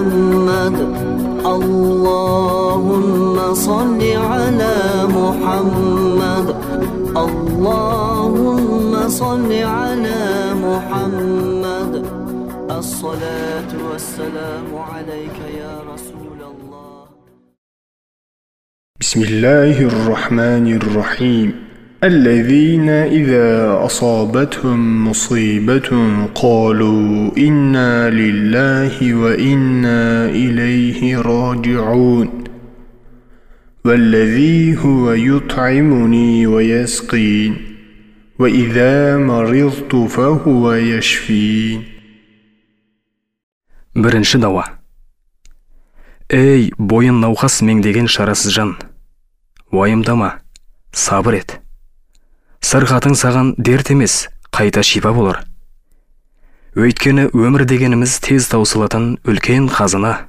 محمد. اللهم صل على محمد. اللهم صل على محمد. الصلاة والسلام عليك يا رسول الله. بسم الله الرحمن الرحيم. الذين إذا أصابتهم مصيبة قالوا إنا لله وإنا إليه راجعون والذي هو يطعمني ويسقين وإذا مرضت فهو يشفين бірінші дауа ей бойын науқас меңдеген шарасыз жан уайымдама сабыр ет сырқатың саған дерт емес қайта шипа болар. Өйткені өмір дегеніміз тез таусылатын үлкен қазына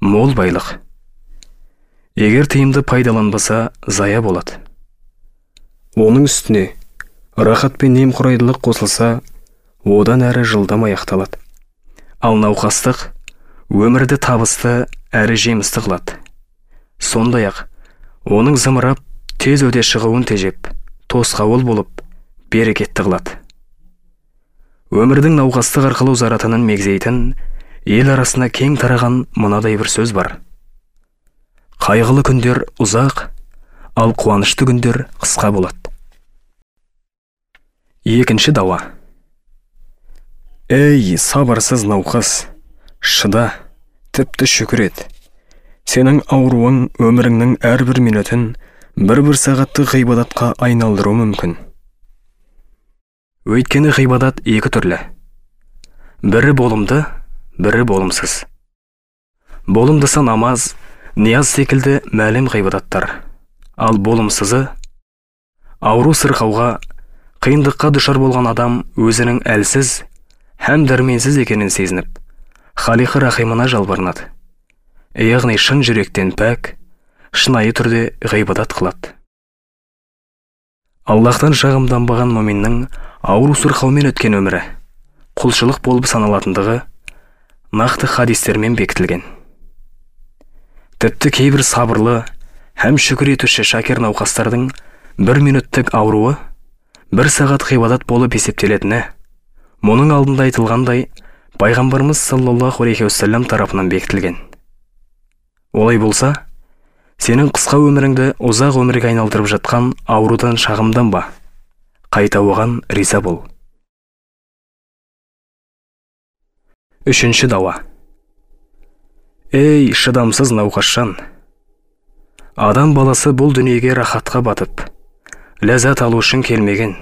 мол байлық. Егер тиімді пайдаланбаса зая болады. Оның үстіне рахат пен немқұрайдылық қосылса одан әрі жылдам аяқталады. Ал науқастық өмірді табысты әрі жемісті қылады. Сондай ақ оның зымырап тез өте шығуын тежеп тосқауыл болып берекетті қылады өмірдің науқастық арқылы ұзаратынын мегзейтін ел арасына кең тараған мынадай бір сөз бар. Қайғылы күндер ұзақ ал қуанышты күндер қысқа болады. Екінші дауа. Ей сабырсыз науқас шыда тіпті шүкір ет сенің ауруың өміріңнің әрбір минутын бір бір сағатты ғибадатқа айналдыруы мүмкін. Өйткені ғибадат екі түрлі. Бірі болымды бірі болымсыз. Болымдысы намаз нияз секілді мәлім ғибадаттар. Ал болымсызы ауру сырқауға қиындыққа душар болған адам өзінің әлсіз һәм дәрменсіз екенін сезініп халиқы рахимына жалбарынады. Яғни шын жүректен пәк шынайы түрде ғибадат қылады. Аллахтан шағымданбаған моминнің ауру сырқаумен өткен өмірі құлшылық болып саналатындығы нақты хадистермен бекітілген. Тіпті кейбір сабырлы һәм шүкір етуші шакир науқастардың бір минуттік ауруы бір сағат ғибадат болып есептелетіні мұның алдында айтылғандай пайғамбарымыз саллаллаху алейхи уассалам тарапынан бекітілген. Олай болса сенің қысқа өміріңді ұзақ өмірге айналдырып жатқан аурудан шағымданба қайта оған риза бол. Үшінші дауа. Ей шыдамсыз науқасжан адам баласы бұл дүниеге рахатқа батып ләззат алу үшін келмеген.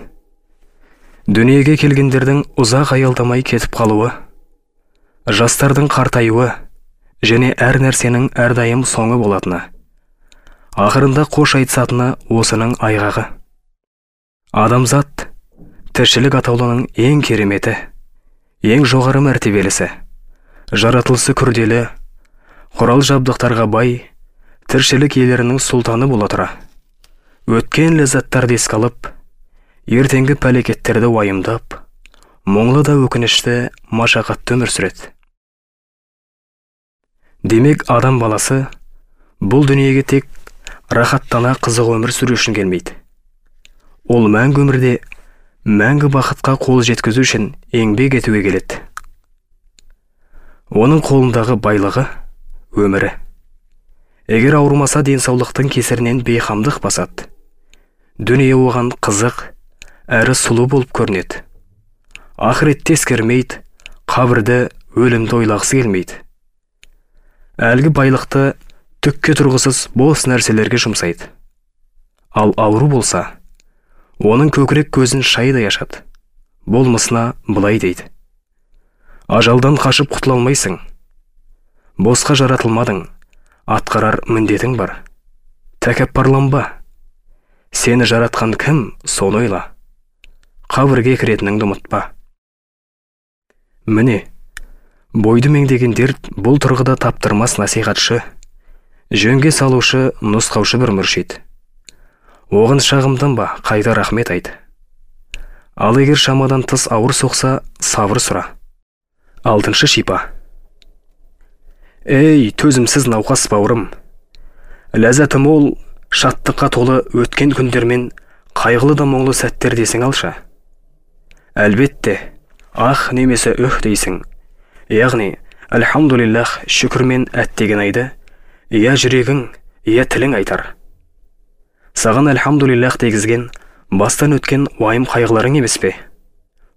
Дүниеге келгендердің ұзақ аялдамай кетіп қалуы жастардың қартаюы және әр нәрсенің әрдайым соңы болатыны. Ақырында қош айтысатыны осының айғағы. Адамзат тіршілік атаулының ең кереметі ең жоғары мәртебелісі. Жаратылысы күрделі құрал жабдықтарға бай тіршілік иелерінің сұлтаны бола тұра. Өткен ләззаттарды еске алып ертеңгі пәлекеттерді уайымдап мұңлы да өкінішті машақатты өмір сүреді. Демек адам баласы бұл дүниеге тек рахаттана қызық өмір сүру үшін келмейді. Ол мәңгі өмірде мәңгі бақытқа қол жеткізу үшін еңбек етуге келеді. Оның қолындағы байлығы өмірі. Егер ауырмаса денсаулықтың кесірінен бейқамдық басады. Дүние оған қызық әрі сұлу болып көрінеді. Ақыретті ескермейді қабірді өлімді ойлағысы келмейді. Әлгі байлықты түкке тұрғысыз бос нәрселерге жұмсайды. Ал ауру болса оның көкірек көзін шайдай ашады болмысына былай дейді. Ажалдан қашып құтыла алмайсың. Босқа жаратылмадың. Атқарар міндетің бар. Тәкаппарланба. Сені жаратқан кім соны ойла. Қабірге кіретініңді ұмытпа. Міне бойды меңдеген дерт бұл тұрғыда таптырмас насихатшы жөнге салушы нұсқаушы бір мүршит оған шағымданба қайта рахмет айт. Ал егер шамадан тыс ауыр соқса сабыр сұра. Алтыншы шипа. Ей төзімсіз науқас бауырым. Ләззаты мол шаттыққа толы өткен күндермен қайғылы да мұңлы сәттер десің алшы. Әлбетте ах немесе үх дейсің. Яғни альхамдулиллах шүкірмен әттеген айды я жүрегің я тілің айтар саған альхамдулиллах дегізген бастан өткен уайым қайғыларың емес пе?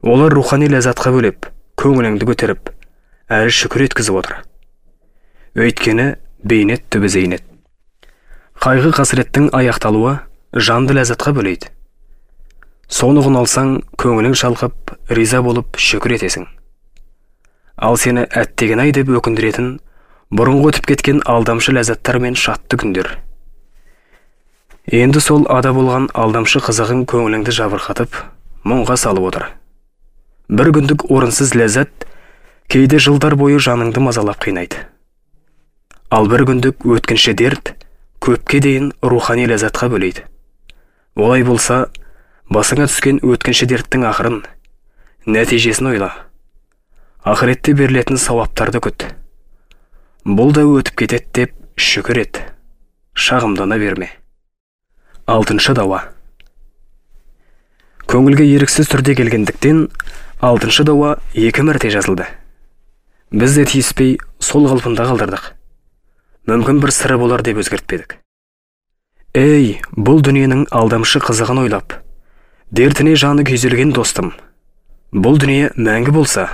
Олар рухани ләззатқа бөлеп көңіліңді көтеріп әрі шүкір еткізіп отыр. Өйткені бейнет түбі зейнет. Қайғы қасіреттің аяқталуы жанды ләззатқа бөлейді. Соны алсаң көңілің шалқып риза болып шүкір етесің. Ал сені әттеген ай деп өкіндіретін бұрынғы өтіп кеткен алдамшы ләззаттар мен шатты күндер. Енді сол ада болған алдамшы қызығың көңіліңді жабырқатып мұңға салып отыр. Бір күндік орынсыз ләззат кейде жылдар бойы жаныңды мазалап қинайды. Ал бір күндік өткінші дерт көпке дейін рухани ләззатқа бөлейді. Олай болса басыңа түскен өткінші дерттің ақырын нәтижесін ойла. Ақыретте берілетін сауаптарды күт. Бұл да өтіп кетеді деп шүкір ет. Шағымдана берме. Алтыншы дауа. Көңілге еріксіз түрде келгендіктен алтыншы дауа екі мәрте жазылды. Біз де тиіспей сол қалпында қалдырдық. Мүмкін бір сыры болар деп өзгертпедік. Ей бұл дүниенің алдамшы қызығын ойлап дертіне жаны күйзелген достым. Бұл дүние мәңгі болса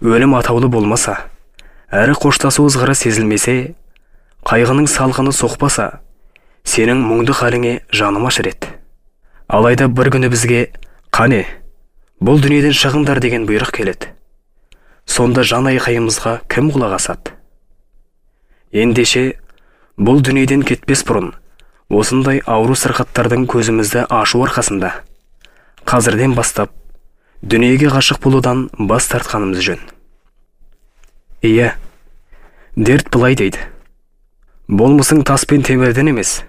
өлім атаулы болмаса әрі қоштасу ызғыры сезілмесе қайғының салқыны соқпаса сенің мұңды халіңе жаным ашыр еді алайда бір күні бізге қане бұл дүниеден шығыңдар деген бұйрық келеді. Сонда жан айқайымызға кім құлақ асады? Ендеше бұл дүниеден кетпес бұрын осындай ауру сырқаттардың көзімізді ашу арқасында қазірден бастап дүниеге ғашық болудан бас тартқанымыз жөн. Иә дерт былай дейді. Болмысың тас пен темірден емес.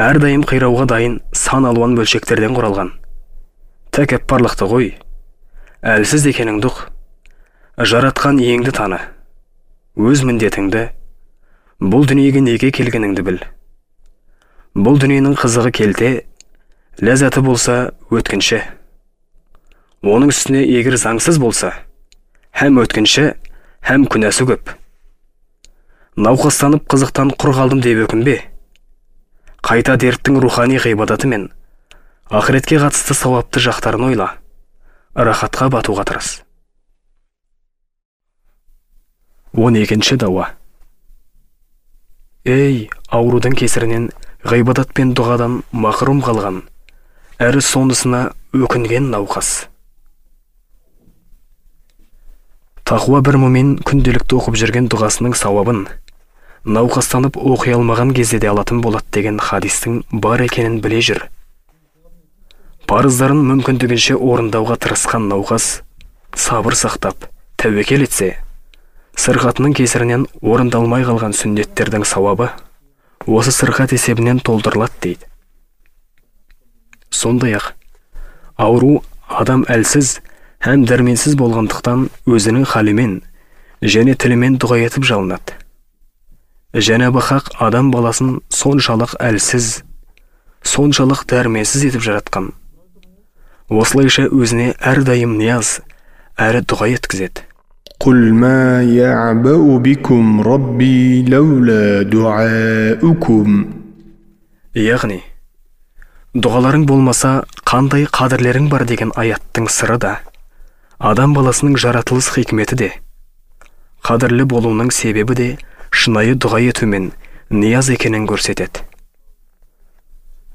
Әрдайым қирауға дайын сан алуан бөлшектерден құралған. Тәкаппарлықты ғой әлсіз екеніңді ұқ жаратқан иеңді таны. Өз міндетіңді. Бұл дүниеге неге келгеніңді біл. Бұл дүниенің қызығы келте ләззаты болса өткінші. Оның үстіне егер заңсыз болса һәм өткінші һәм күнәсі көп науқастанып қызықтан құр қалдым деп өкінбе. Қайта дерттің рухани ғибадаты мен ақыретке қатысты сауапты жақтарын ойла. Рахатқа батуға тырыс. Он екінші дауа. Ей аурудың кесірінен ғибадат пен дұғадан мақрұм қалған әрі сонысына өкінген науқас. Тақуа бір мұмен күнделікті оқып жүрген дұғасының сауабын науқастанып оқи алмаған кезде де алатын болады деген хадистің бар екенін біле жүр. Парыздарын мүмкіндігінше орындауға тырысқан науқас сабыр сақтап тәуекел етсе сырқатының кесірінен орындалмай қалған сүннеттердің сауабы осы сырқат есебінен толтырылады дейді. Сондай ақ ауру адам әлсіз һәм дәрменсіз болғандықтан өзінің халімен және тілімен дұға етіп жалынады жәнәбі хақ адам баласын соншалық әлсіз соншалық дәрменсіз етіп жаратқан осылайша өзіне әрдайым нияз әрі дұға еткізеді قل ما يعبأ بكم ربي لولا دعاؤكم яғни дұғаларың болмаса қандай қадірлерің бар деген аяттың сыры да адам баласының жаратылыс хикметі де қадірлі болуының себебі де шынайы дұға ету мен нияз екенін көрсетеді.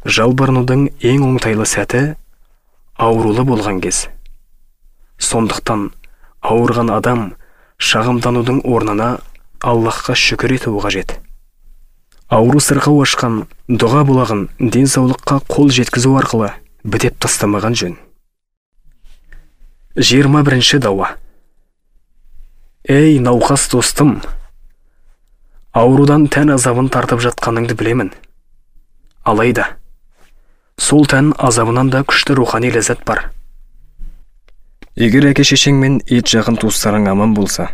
Жалбарынудың ең оңтайлы сәті аурулы болған кез. Сондықтан ауырған адам шағымданудың орнына аллахқа шүкір етуі қажет. Ауру сырқау ашқан дұға бұлағын денсаулыққа қол жеткізу арқылы бітеп тастамаған жөн. Жиырма бірінші дауа. Ей науқас достым аурудан тән азабын тартып жатқаныңды білемін. Алайда сол тән азабынан да күшті рухани ләззат бар. Егер әке шешең мен ет жақын туыстарың аман болса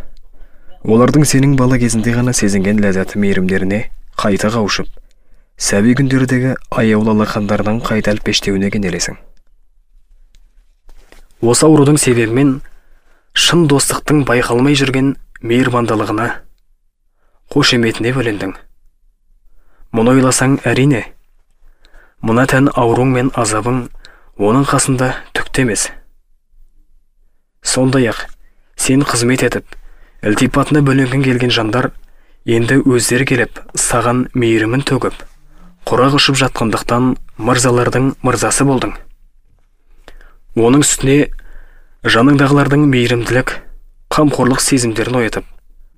олардың сенің бала кезінде ғана сезінген ләззаты мейірімдеріне қайта қауышып сәби күндердегі аяулы алақандарының қайта әлпештеуіне кенелесің. Осы аурудың себебімен шын достықтың байқалмай жүрген мейірбандылығына қошеметіне бөлендің. Мұны ойласаң әрине мына тән ауруң мен азабың оның қасында түк те емес. Сондай ақ сен қызмет етіп ілтипатына бөленгің келген жандар енді өздері келіп саған мейірімін төгіп құрақ ұшып жатқандықтан мырзалардың мырзасы болдың. Оның үстіне жаныңдағылардың мейірімділік қамқорлық сезімдерін оятып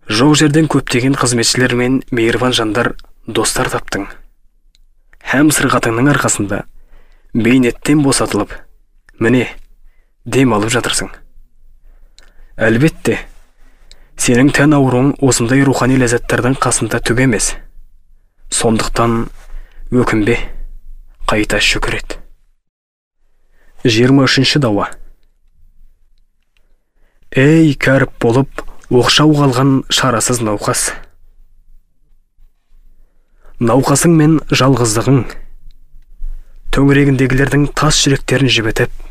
жоқ жерден көптеген қызметшілер мен мейірбан жандар достар таптың. Һәм сырқатыңның арқасында бейнеттен босатылып міне дем алып жатырсың әлбетте сенің тән ауруың осындай рухани ләззаттардың қасында түк емес. Сондықтан өкінбе қайта шүкір ет. Жиырма үшінші дауа. Ей кәріп болып оқшау қалған шарасыз науқас. Науқасың мен жалғыздығың. Төңірегіндегілердің тас жүректерін жібітіп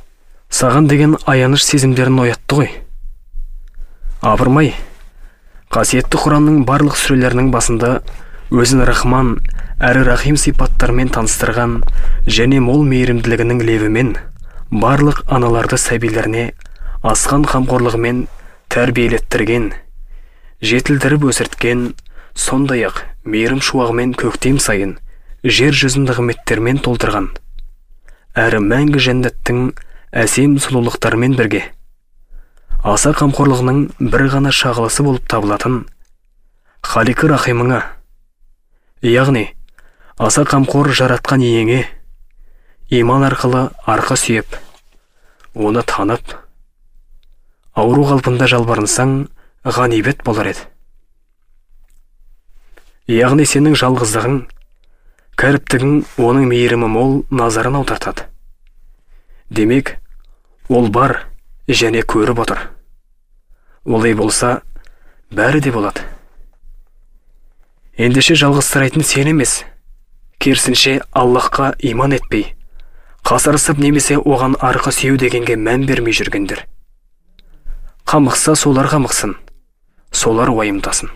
саған деген аяныш сезімдерін оятты ғой. Апырмай қасиетті құранның барлық сүрелерінің басында өзін рахман әрі рахим сипаттарымен таныстырған және мол мейірімділігінің лебімен барлық аналарды сәбилеріне асқан қамқорлығымен тәрбиелеттірген жетілдіріп өсірткен сондай ақ мейірім шуағымен көктем сайын жер жүзін нығметтермен толтырған әрі мәңгі жәннаттың әсем сұлулықтарымен бірге аса қамқорлығының бір ғана шағылысы болып табылатын халиқы рахимыңа яғни аса қамқор жаратқан иеңе иман арқылы арқа сүйеп оны танып ауру қалпында жалбарынсаң ғанибет болар еді. Яғни сенің жалғыздығың кәріптігің оның мейірімі мол назарын аудартады. Демек ол бар және көріп отыр. Олай болса бәрі де болады. Ендеше жалғызсырайтын сен емес керісінше аллахқа иман етпей қасарысып немесе оған арқа сүйеу дегенге мән бермей жүргендер. Қамықса солар қамықсын солар уайымдасын